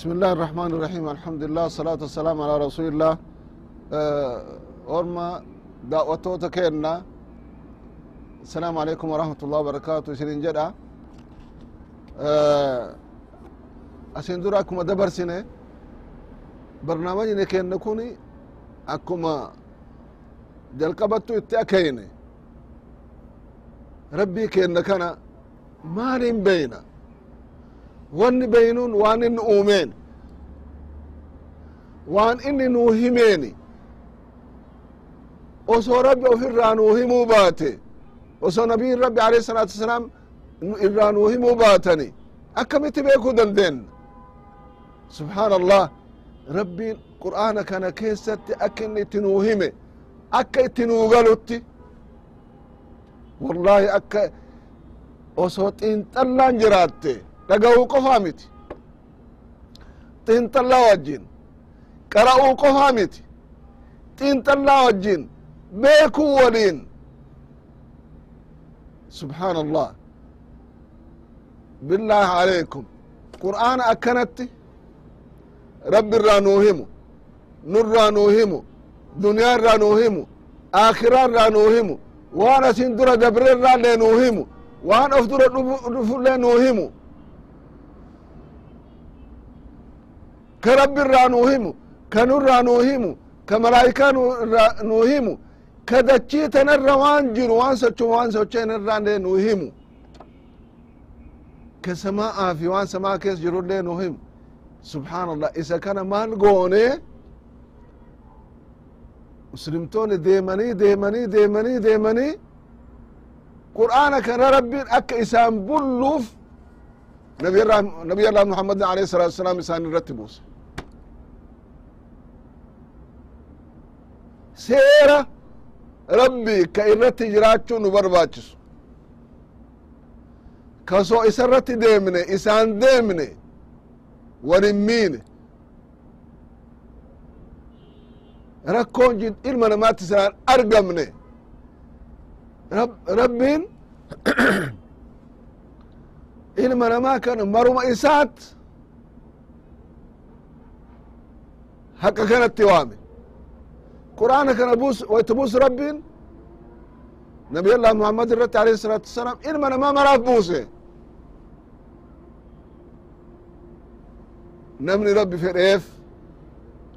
بسم الله الرحمن الرحيم الحمد لله الصلاة والسلام على رسول الله أرما دعوة كينا السلام عليكم ورحمة الله وبركاته شرين جدا أسين دراكم دبر سنة برنامجنا كان نكوني أكما جلقبتو اتأكيني ربي كين نكنا مالين بينا wanni beynun waan inni uumeen. Waan inni nuu himeeni osoo rabbi ofirraa nuu himuu baate osoo nabiyin rabbi alayhi salaatu wasalaam irraa nuu himuu baatani akkamitti beekuu dandeenna? Subxaana allah rabbiin qur'aana kana keessatti akka inni itti nuu hime akka itti nuu galutti wallahi akka osoo xiinxallaan jiraatte dhaga'uu qofaa miti xiinxallaa wajjin qara'uu qofaa miti xiinxallaa wajjin beekuu waliin subxaan allah billaahi alaykum. Qur'aana akkanatti rabbi irraa nuu himu nurraa nuu himu duniyaa irraa nuu himu aakiraa irraa nuu himu waan asin dura dabre irraallee nuu himu waan of dura dhufullee nuu himu ka rabbi irraa nuu himu ka nurraa nuu himu ka malaayikaa nuu himu ka dachii tanarra waan jiru waan sochomu waan sochoen irraallee nuu himu ka samaa'aa fi waan samaa kees jirullee nuu himu subxaan allah isa kana maal goone muslimtoonni deemanii deemanii deemanii deemanii qur'aana kana rabbiin akka isaan bulluuf nabiy allah muhammadin alayhi salatu wasalaam isaan irratti seera rabbi ka irratti jiraachuu nu barbaachisu. Kasoo isa irratti deemne isaan deemne warin miine. Rakkoon ilma namaatti isaan argamne rabbiin ilma namaa kan maruma isaat haqa kanatti waame qur'aana kana bus wayta buus rabbiin? Nabiy allah muhammad irratti alayhi الsalatu wasalaam ilma namaa maraaf buuse. Namni rabbi fedheef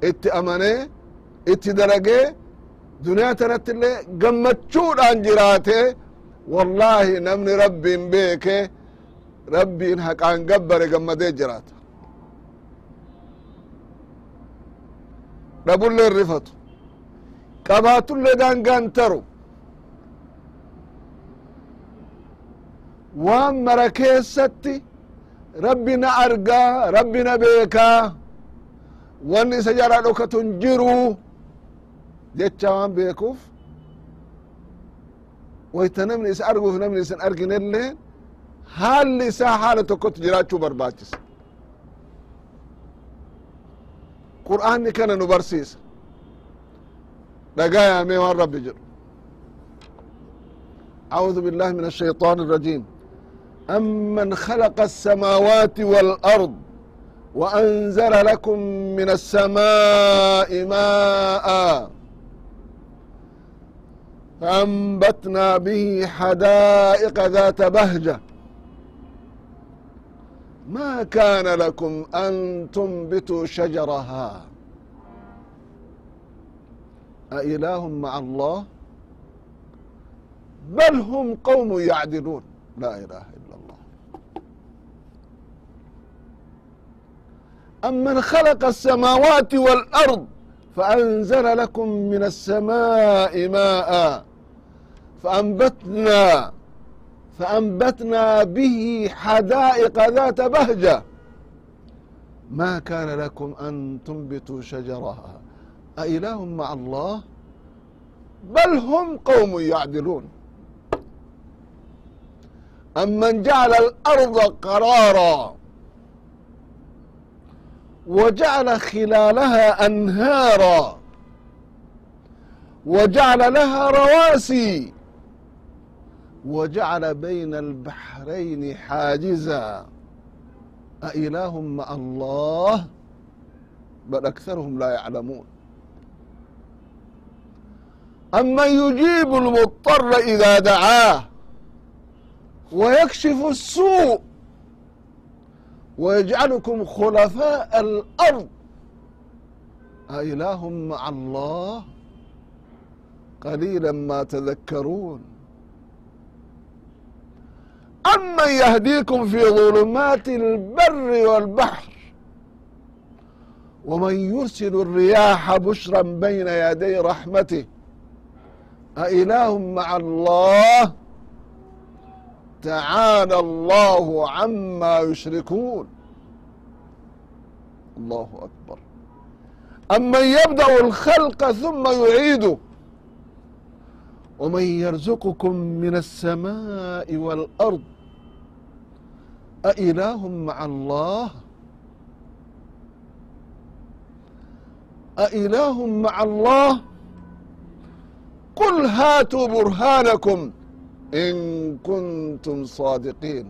itti amanee itti dalagee duniyaa tanatti illee gammachuudhaan jiraate wallahi namni rabbiin beeke rabbiin haqaan gabbare gammadee jiraata. Dhabullee rifatu qabaatullee daangaan taru waan mara keessatti rabbi na argaa rabbi na beekaa wanni isa jalaa dhokatun jiru jecha waan beekuuf wayta namni isa arguuf namni isan arginellee haalli isaa haala tokkotti jiraachuu barbaachisa qur'aanni kana nu barsiisa dhagayaamee waan rabbi jedhu أعوذ بالله من الشيطان الرجيم أمن خلق السماوات والأرض وأنزل لكم من السماء ماء فأنبتنا به حدائق ذات بهجة ما كان لكم أن تنبتوا شجرها أإله مع الله بل هم قوم يعدلون لا إله إلا الله أمن خلق السماوات والأرض فأنزل لكم من السماء ماء فأنبتنا فأنبتنا به حدائق ذات بهجة ما كان لكم أن تنبتوا شجرها أإله مع الله بل هم قوم يعدلون أمن جعل الأرض قرارا وجعل خلالها أنهارا وجعل لها رواسي وجعل بين البحرين حاجزا أإله مع الله بل أكثرهم لا يعلمون أمن يجيب المضطر إذا دعاه ويكشف السوء ويجعلكم خلفاء الأرض أإله مع الله قليلا ما تذكرون أمن يهديكم في ظلمات البر والبحر ومن يرسل الرياح بشرا بين يدي رحمته أإله مع الله تعالى الله عما يشركون الله أكبر أمن يبدأ الخلق ثم يعيده ومن يرزقكم من السماء والأرض أإله مع الله أإله مع الله قل هاتوا برهانكم إن كنتم صادقين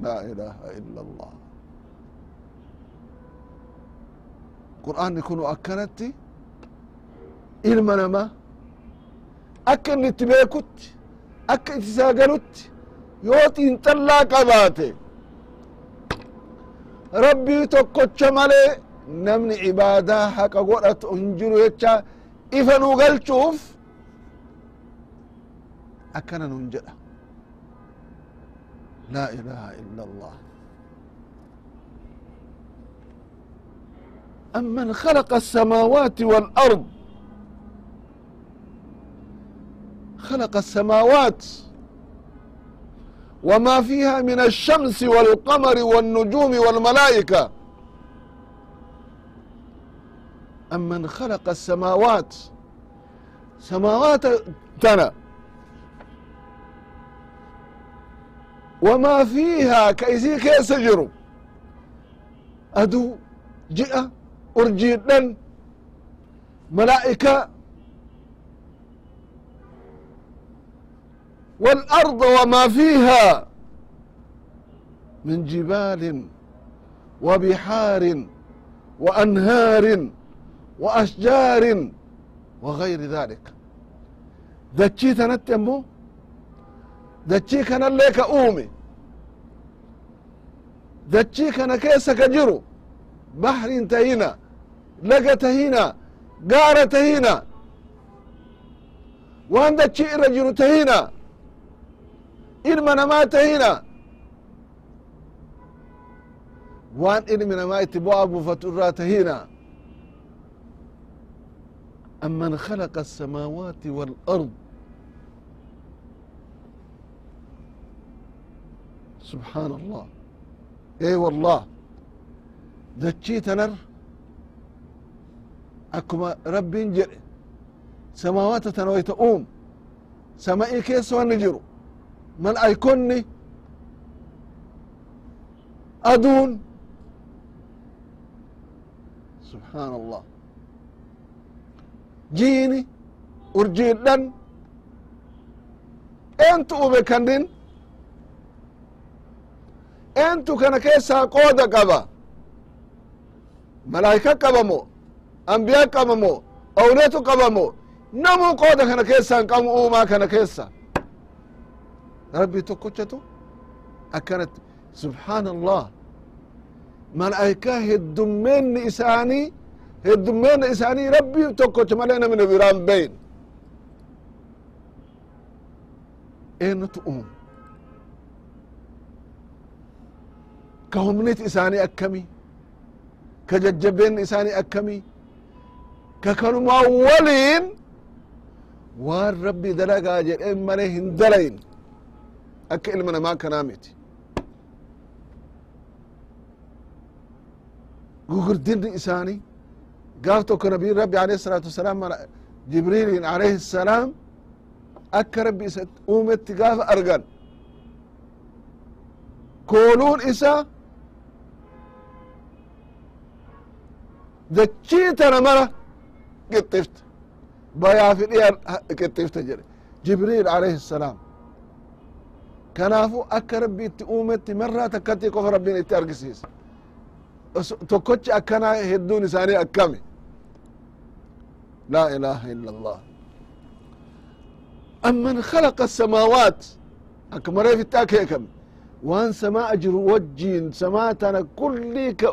لا إله إلا الله قرآن يكون أكنتي ilma namaa akka inni itti beekutti akka itti saagalutti yoo xiinxallaa qabaate rabbii tokkocha malee namni ibaadaa haqa godhatu hin akkana nun jedha laa ilaha illa allah أمن خلق السماوات والأرض خلق السماوات وما فيها من الشمس والقمر والنجوم والملائكة أمن خلق السماوات سماوات تنا وما فيها كيسي كيس جرو أدو جئة أرجيدن ملائكة والأرض وما فيها من جبال وبحار وأنهار وأشجار وغير ذلك دتشي تنتمو دتشي كان لك أومي دتشي كان كيسك جرو بحر تهينا لقى تهينا قارة تهينا وان دتشي رجل تهينا ilma namaa tahina waan ilmi namaa itti bu'aa buufatu irraa tahina أمن خلق subxaan allah ee wallah dachii tanar akkuma rabbiin jedhe samaawaata tana wayta uum sama'ii keessa wanni jiru mal'aykonni aduun subxaan allah jiini urjiidhan eentu ube kandin eentu kana keessaa qooda qaba malaayika qabamo ambiya qabamo awleetu qabamo namuu qooda kana keessaa hin qabu uumaa kana keessa rabbii tokkochatu akkanatti subxaan allah malaa'ikaa heddummeenni isaanii heddummeenna isaanii rabbii tokkocha malee namni biraan beyn eennutu uumu ka humniti isaanii akkami ka jajjabeenni isaanii akkami ka kanumaa waliin waan rabbi dalagaa jedheen malee hin dalayin akka ilma namaa kanaa miti gugurdinni isaanii gaaf tokko nabiyin rabbi alayhi الsalaatu wasalaam jibriilin alayhi الsalaam akka rabbi isa uumetti gaafa argan kooluun isa dachii tana mara qixxifte bayaafi dhiya qixxifte jedhe jibriil alayhi الsalaam kanaafu akka rabbi itti uumetti marraa takkatti qofa rabbiin itti argisiisa tokkochi akkana hedduun isaanii akkami? Laa ilaha illa allah amman khalaqa asamaawaat akkuma reefitti akeekame waan samaa jiru wajjiin samaa tana kullii ka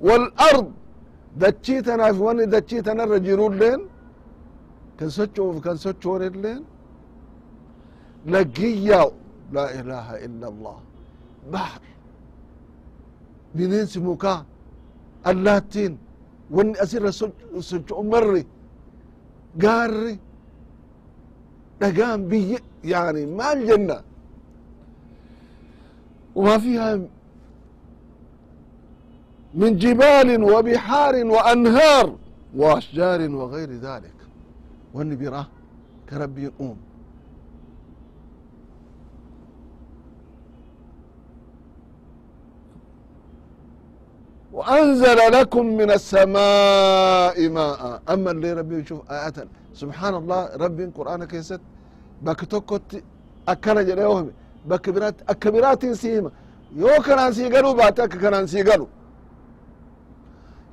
fi walard dachii tanaaf wanni dachii tanarra jirulleen kan socho'uuf kan sochoonilleen lagiyyaa'u laa ilaha illa allah bahr bineensi mukaa allaattiin wanni asirra socho'u marri gaarri dhagaan biyye yani maal jenna وما فيها من جبال وبحار وأنهار وأشجار وغير ذلك واني براه كربي أم وأنزل لكم من السماء ماء أما اللي ربي يشوف آيات سبحان الله ربي قرآن كيست بك توكت أكنا جريوهم بك برات أكبرات سيما يو كنان سيقلوا باتك كنان سيقلوا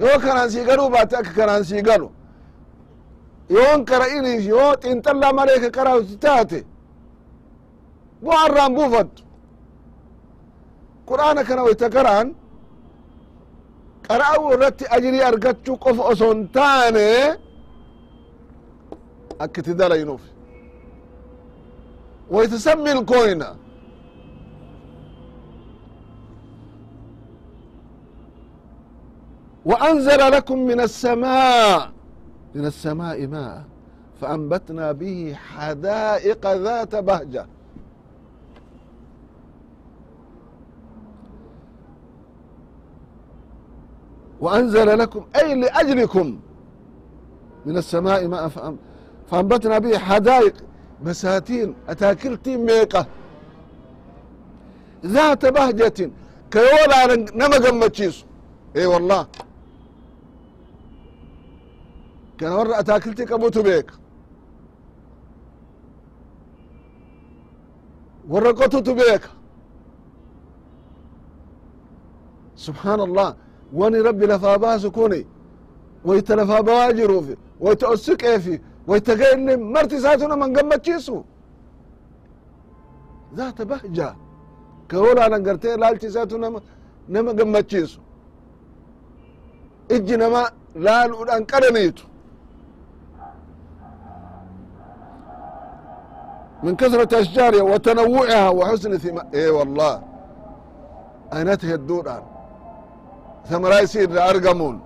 yoo kanaan sii galuu baate akka kanaan sii galu yoon qara'iniif yoo xinxallaa malee ka qaraatu taate bu'arraan buufattu qur'aana kana wayta qara'an qara'uu irratti ajirii argachuu qofa osoo hin taane akka itti dalaynuuf wayta sammil وأنزل لكم من السماء من السماء ماء فأنبتنا به حدائق ذات بهجة وأنزل لكم أي لأجلكم من السماء ماء فأنبتنا به حدائق بساتين أتاكلتين ميقة ذات بهجة كيولا نما قمتشيسو اي والله كان ورا اتاكلتي قبوتو بيك ورا قطوتو بيك سبحان الله واني ربي لفا باس كوني ويتلفا بواجرو في ويتأسك في ويتقين مرتي ساتنا من قمتشيسو ذات بهجة كولا نقرتي لالتي ساتنا نما قمتشيسو ijji nama laaluudhaan qadaniitu min kasrati ashjaariha wa tanawuciha wa xusni hima e wallah aynat hedduudhaan samaraa isi irra argamuun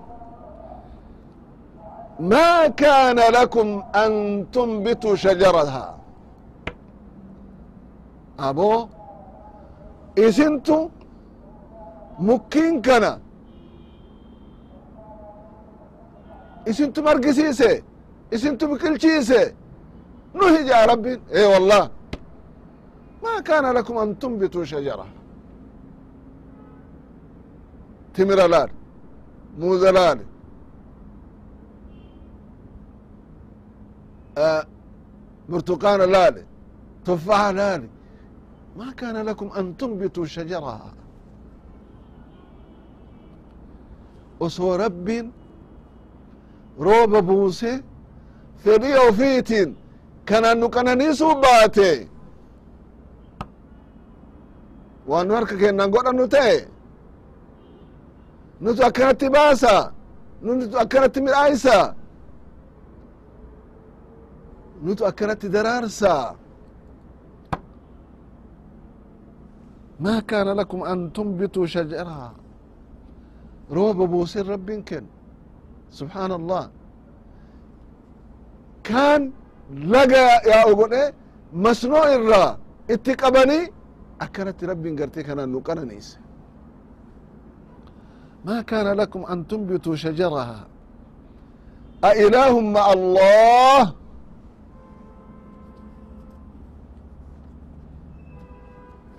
maa kaana lakum an tunbituu shajaraha abo isintu mukkiin kana isintu margisiise isintu biqilchiise nuhi jaa rabbin e wallah ma kana lakum an tunbituu shajara timira laal muuza laal برتقان لالي تفاحة لالي ما كان لكم أن تنبتوا شجرها osoo rabbiin rooba buuse fedhii ofiitiin kanan nu qananiisuu baate. Waan nu harka keennan godhannu ta'e nutu akkanatti baasa nutu akkanatti midhaaysa nutu akkanatti daraarsa maa kaana lakum an tumbituu shajaraha rooba buusin rabbin ken subxaana allah kaan الله كان لقى يا أقول مسنوع الرا اتقبني أكنت رب قرتي كان نقرنيس ما كان لكم أن تنبتوا شجرها أإله مع الله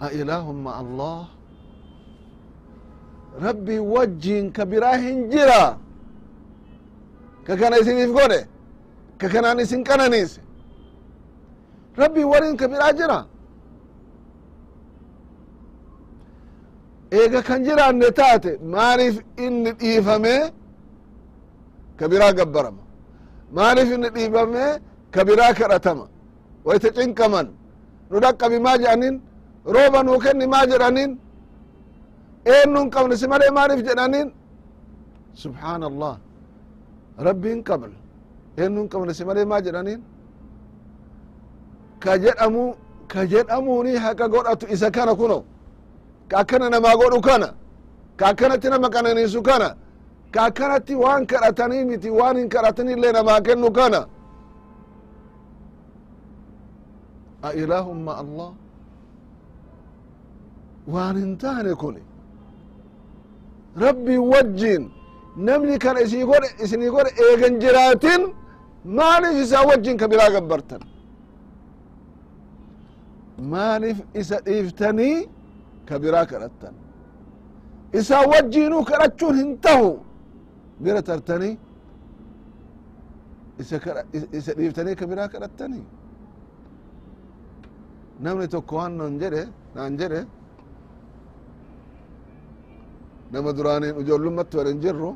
أإله مع الله ربي وجين كبراه جرا ككنا يسنيف قوله ka kanaan isin qananiise rabbii warin ka biraa jira eega kan jiraanne taate? Maaliif inni dhiifame ka biraa gabbarama. Maaliif inni dhiifame ka biraa kadhatama. Waita cinqaman nu dhaqqabi maa jedhanin? Rooba nuu kenni maa jedhanin? Eennuun qabne si malee maaliif jedhanin? Subxaana allah rabbiin qabna eennuun qabne si malee maa jedhanin ka jedhamu ka jedhamuni haqa godhatu isa kana kuno. Ka akkana namaa godhu kana. Ka akkanatti nama qananiisu kana. Ka akkanatti waan kadhatanii miti waan hin kadhatanillee namaa kennu kana. A ilaahun ma allah? Waan hin taane kun rabbii wajjin namni kana isii godhe isinii godhe eegan jiraatin maaliif isaa wajjin ka biraa gabbartan maaliif isa dhiiftanii ka biraa kadhattan isaa wajjiinuu kadhachuun hin tahu bira tartanii isa dhiiftanii ka biraa kadhattanii namni tokko waan nan jedhe naan jedhe nama duraaniin ijoollumatti wadan jirru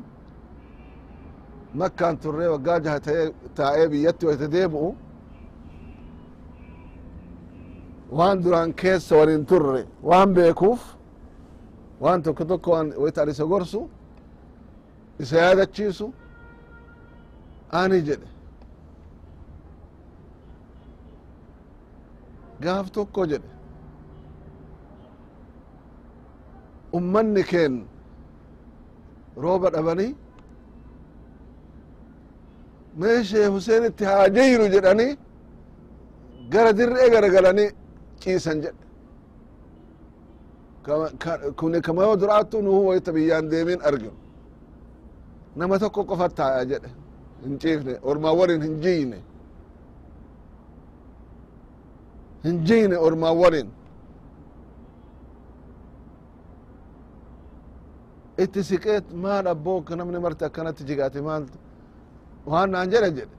makkaan turree waggaa jaha taa'ee biyyatti wayta deebi'u waan duraan keessa walin turre waan beekuuf waan tokko tokko wayta isa gorsu isa yaadachiisu ani jedhe. Gaaf tokko jedhe. Ummanni keen rooba dhabanii mee shee huseenitti haa jeyru jedhanii gara dirree garagalanii ciisan jedhe. Kuni kama yoo duraattu nuhu wayta biyyaan deemin arginu. Nama tokko qofat taaya jedhe. Hin ciifne ormaa warin hin jiyne hin jiyne ormaa warin itti siqeet maal abboo namni marti akkanatti jigaate maaltu waan naan jedhe jedhe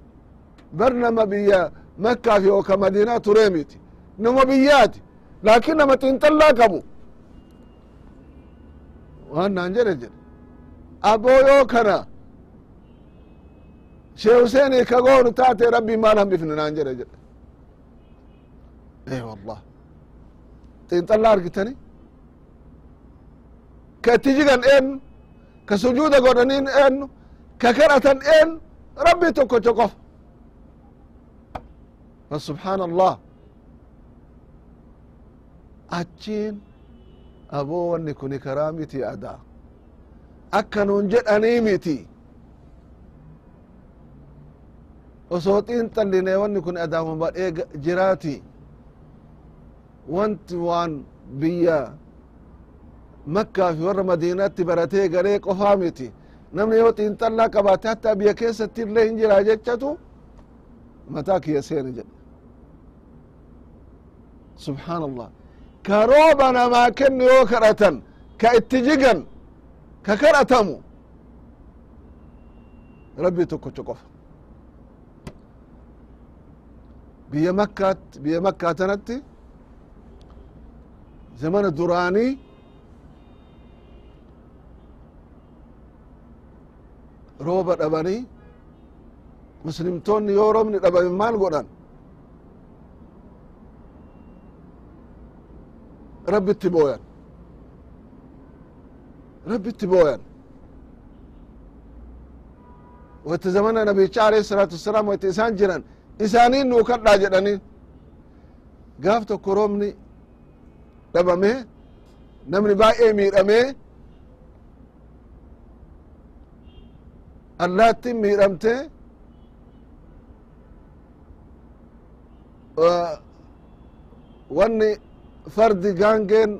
bar nama biyya makkaaf yooka madiinaa turee miti. Nama biyyaati laakin nama xinxallaa qabu. Waan naan jedhe jedhe abboo yoo kana. Shee huseenii ka goonu taate rabbii maal hambifne naan jedhe jedhe e wallah xinxallaa argitani? Ka itti jigan eenyu ka sujuuda godhaniin eenyu ka kadhatan eenyu tokkocho qofa fa subxaan allah achiin aboo wanni kuni karaa miti adaa akka nuun jedhanii miti osoo xiinxalline wanni kun adaama badhee jiraati wanti waan biyya makkaa fi warra madiinaatti baratee miti namni yoo xiinxallaa qabaate hatta biyya keessatti illee hin jira jechatu mataa kiyya seene jedhe subxaan allah ka rooba namaa kennu yoo kadhatan ka itti jigan ka kadhatamu rabbii tokkocho qofa biyya makkaat biyya makkaa tanatti zamana duraanii rooba dhabanii muslimtoonni yoo roobni dhabame maal godhan? Rabbitti booyan. Rabbitti booyan. Wayta zamana nabicha alayhi salaatu wassalaam wayta isaan jiran isaaniin nuu kadhaa jedhanii gaaf tokko roobni dhabame namni baay'ee miidhamee allaattin miidhamte wanni fardi gaangeen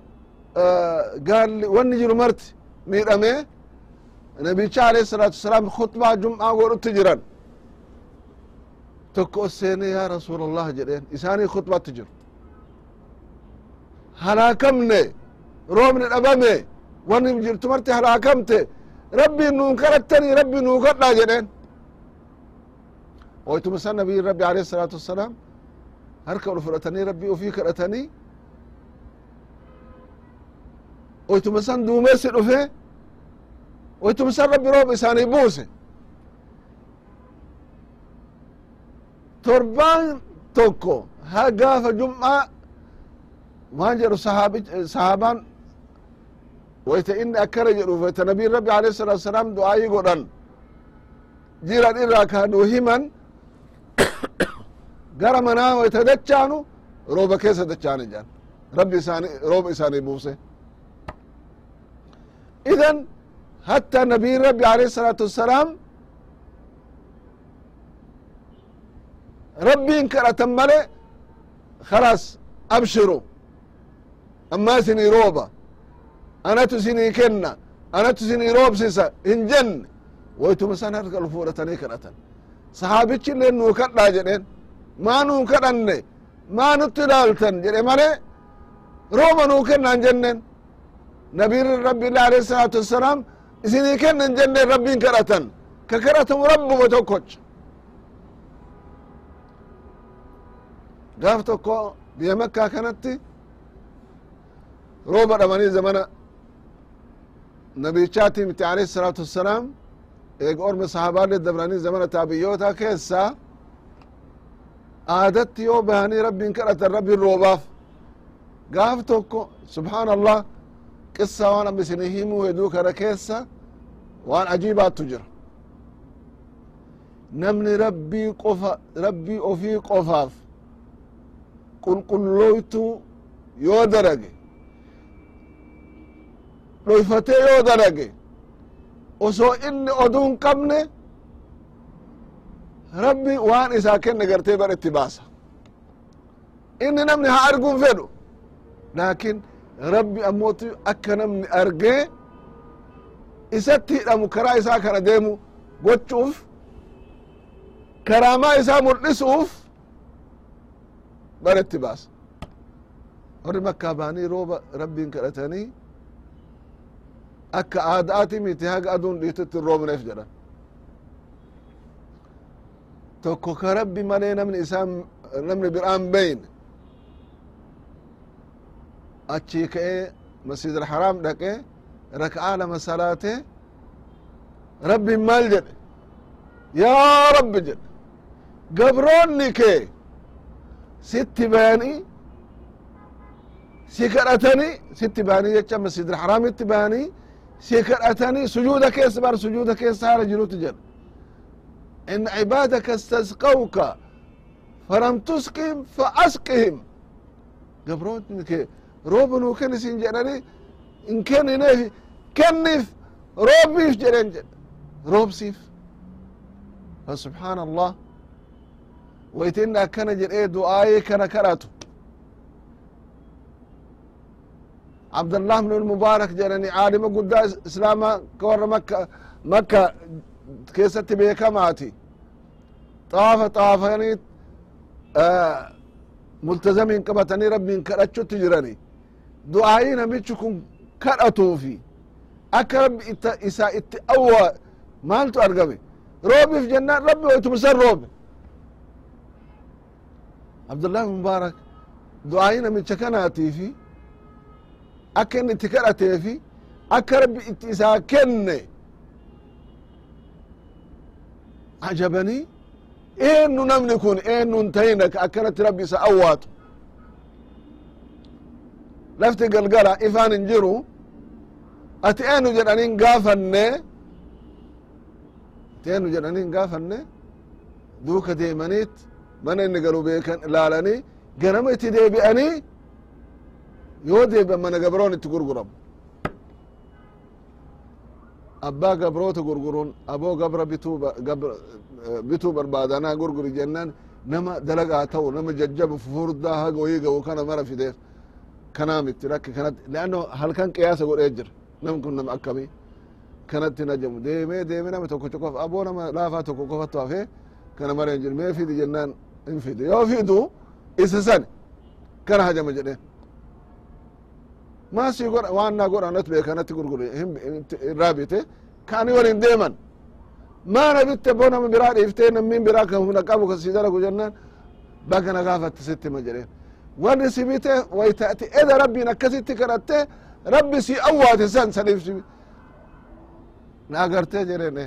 gaalli wanni jiru marti miidhame nabicha alayhi salaatu wasalaam khutbaa jum'aa godhutti jiran tokko os seene yaa rasuula allah jedheen isaanii khutbatti jiru halaakamne roobni dhabame wanni jirtu marti halaakamte rabbii nuun kadhattanii rabbi nuu kadhaa jedheen oytuma san nabiyin rabbi alayhi salaatu wassalaam harka ol fudhatanii rabbii ufii kadhatanii. Waytuma san duumessi dhufe san rabbi rooba isaanii buuse. Torbaan tokko ha gaafa jum'a waan jedhu sahaabaan wayta ini akkana jedhu wayta nabiyin rabbi alayh isalatu wasalaam du'aayi godhan jiran irraa kaanuu himan gara manaa wayta dachaanu rooba keessa dachaane jedhan rabbi isaani rooba isaanii buuse idan hatta nabiyin rabbi alayh isalatu wasalaam rabbiin kadhatan male khalas abshiru amma isinii rooba anatu isinii kenna anatu isinii roobsisa hin jenne woytuma san harka fuudhatanii kadhatan sahaabichi illeen nuu kadhaa jedheen maa nuu kadhanne maa nutti ilaaltan jedhe male rooba nuu kennan jennen nabiin rabbiillah alayhi salaatu wassalaam isinii kennan jenneen rabbiin kadhatan ka kadhatamu rabbuma tokkocha gaaf tokko biyya makkaa kanatti rooba dhabanii zamana nabichaati miti alayhi salaatu wassalaam eega orma sahaabaalle dabranii zamana taabiyyoota keessa aadatti yoo bahanii rabbiin kadhatan rabbiin roobaaf gaaf tokko subxaan allah qissa waan amma isinii himuu heduu kana keessa waan ajiibaattu jira namni rabbii qofa rabbii ofii qofaaf qulqulloytu yoo darage dhoyfatee yoo darage osoo inni oduu hin qabne rabbi waan isaa kenne gartee bar itti baasa. Inni namni haa arguun fedhu laakin rabbi ammootu akka namni argee isatti hidhamu karaa isaa kana deemu gochuuf karaamaa isaa mul'isuuf bar itti baasa. Warri makkaa bahanii rooba rabbiin kadhatanii akka aadaati miti haga aduun dhiitutti roobneef jedhan tokko ka rabbi malee namni isaan namni biraan beyne achii ka'ee masjid alharaam dhaqe raka'aa lama salaate rabbiin maal jedhe yaa rabbi jedhe gabroonni kee sitti bayanii si kadhatanii sitti bayanii jecha masjid alharaamitti bayanii si kadhatanii sujuuda keessa bar sujuuda keessa haala jirutu jedha in cibaadaka istasqawka falam tusqihim fa asqihim gabroonni kee rooba nuu kenni isin jedhani in kennineef kenniif roobbiif jedhen jedhe roobsiif allah wayta inni akkana jedhee du'aayee kana kadhatu cabdallah bnu lmubaarak jedhani caalima guddaa islaama ka warra makka makka keessatti beekamaati. Xaafa xaafanii multazamiin qabatanii rabbiin kadhachutti jirani. Du'aayii namichi kun kadhatuufi akka rabbi isaa itti awwa maaltu argame? Roobiif jennaan rabbi waytum isan roobe. Abdullah mubaarak du'aayii namicha kanaatiifi akka inni itti kadhateefi akka rabbi itti isaa kenne ajabanii eennu namni kun eennu hin tahina ka akkanatti rabbi isa awwaatu? Lafti galgala ifaan hin jiru ati eenyu jedhanin gaafanne? Ati eenyu jedhanin gaafanne? Duuka deemaniit mana inni galu beekan ilaalanii ganama itti deebi'anii yoo deebi'an mana gabroon itti gurguramu. Abbaa gabroota gurguruun aboo gabra bituu bituu barbaadanaa gurguri jennaan nama dalagaa ta'u nama jajjaba furdaa haga wayii ga'u kana mara fideef kanaamitti rakki kanatti leanno halkan qiyaasa godhee jira. Nam kun nama akkamii? Kanatti najamu deemee deeme nama tokko qofa aboo nama laafaa tokko qofatu hafe kana mara hin jiru. Mee fidi jennaan hin fide yoo fidu isa san kana hajama jedheen maasii godha waan naa godhanat beekanatti gurgure irraa bite kaani walin deeman. Maana bitte bo nama biraa dhiiftee nammin biraa ka humna qabu ka si dalagu jennaan bagana gaafatti sitti ma jedheen. Warri si bite waytaati eda rabbiin akkasitti kadhatte rabbi si awwaate san sanif na agartee jedheen e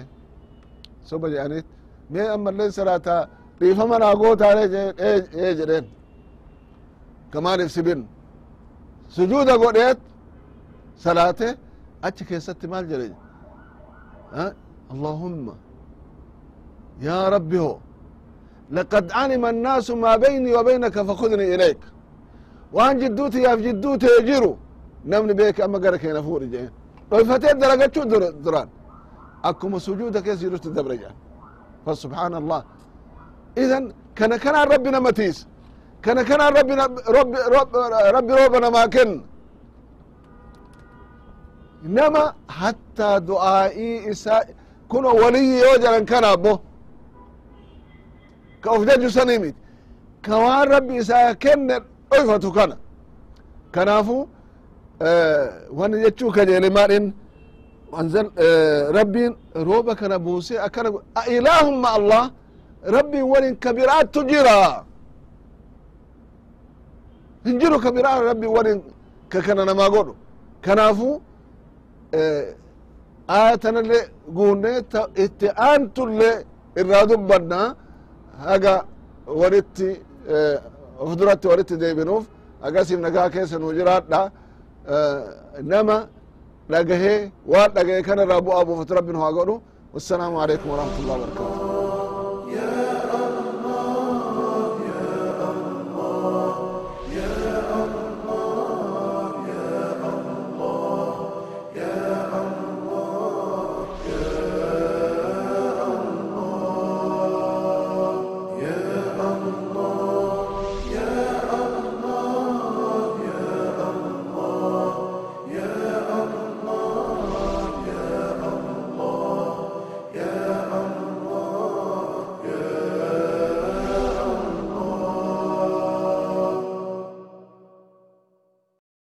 soba jedhanit mee ammallee salaata dhiifama naa gootaane ee jedheen. Kamaanif sibin sujuuda godheet salaate achi keessatti maal jedhe? Allahumma yaa rabbi ho laqad calima annaasu maa beynii wa beynaka fakudnii ilayk. Waan jidduu tiyaaf jidduu tee jiru namni beeke ama gara keena fuudhi jeen. Dhoyfatee daragachu duran akkuma sujuuda kees jirutti dabre jaan fasubxaana allah idan kana kanaan rabbi nama kana kanan rabbi roobanama kenn nama hatta du'aa'ii isa kuno waliyi yoo jalan kana bo. Ka of jaju sanii miti ka waan rabbi isaa kenne dhoyfatu kana. Kanaafu eh, wani jechuu kajeele maadhin eh, rabbiin rooba kana buusee akkana ilaahumma allah rabbiin walin kabiraattu jira hinjiru ka bira rabbi warin ka kana nama godhu. Kanaafu e, aya tanallee guunne itti aantullee irraa dubbanna haga waritti of e, duratti waritti deebinuuf agasiif nagaa keessa nu jiraadha. E, nama dhagahee waan dhagahee kana irraa bu'aa buufatu rabbin haa godhu. Wassalaamu alaikum warahmatullahi wabarakatu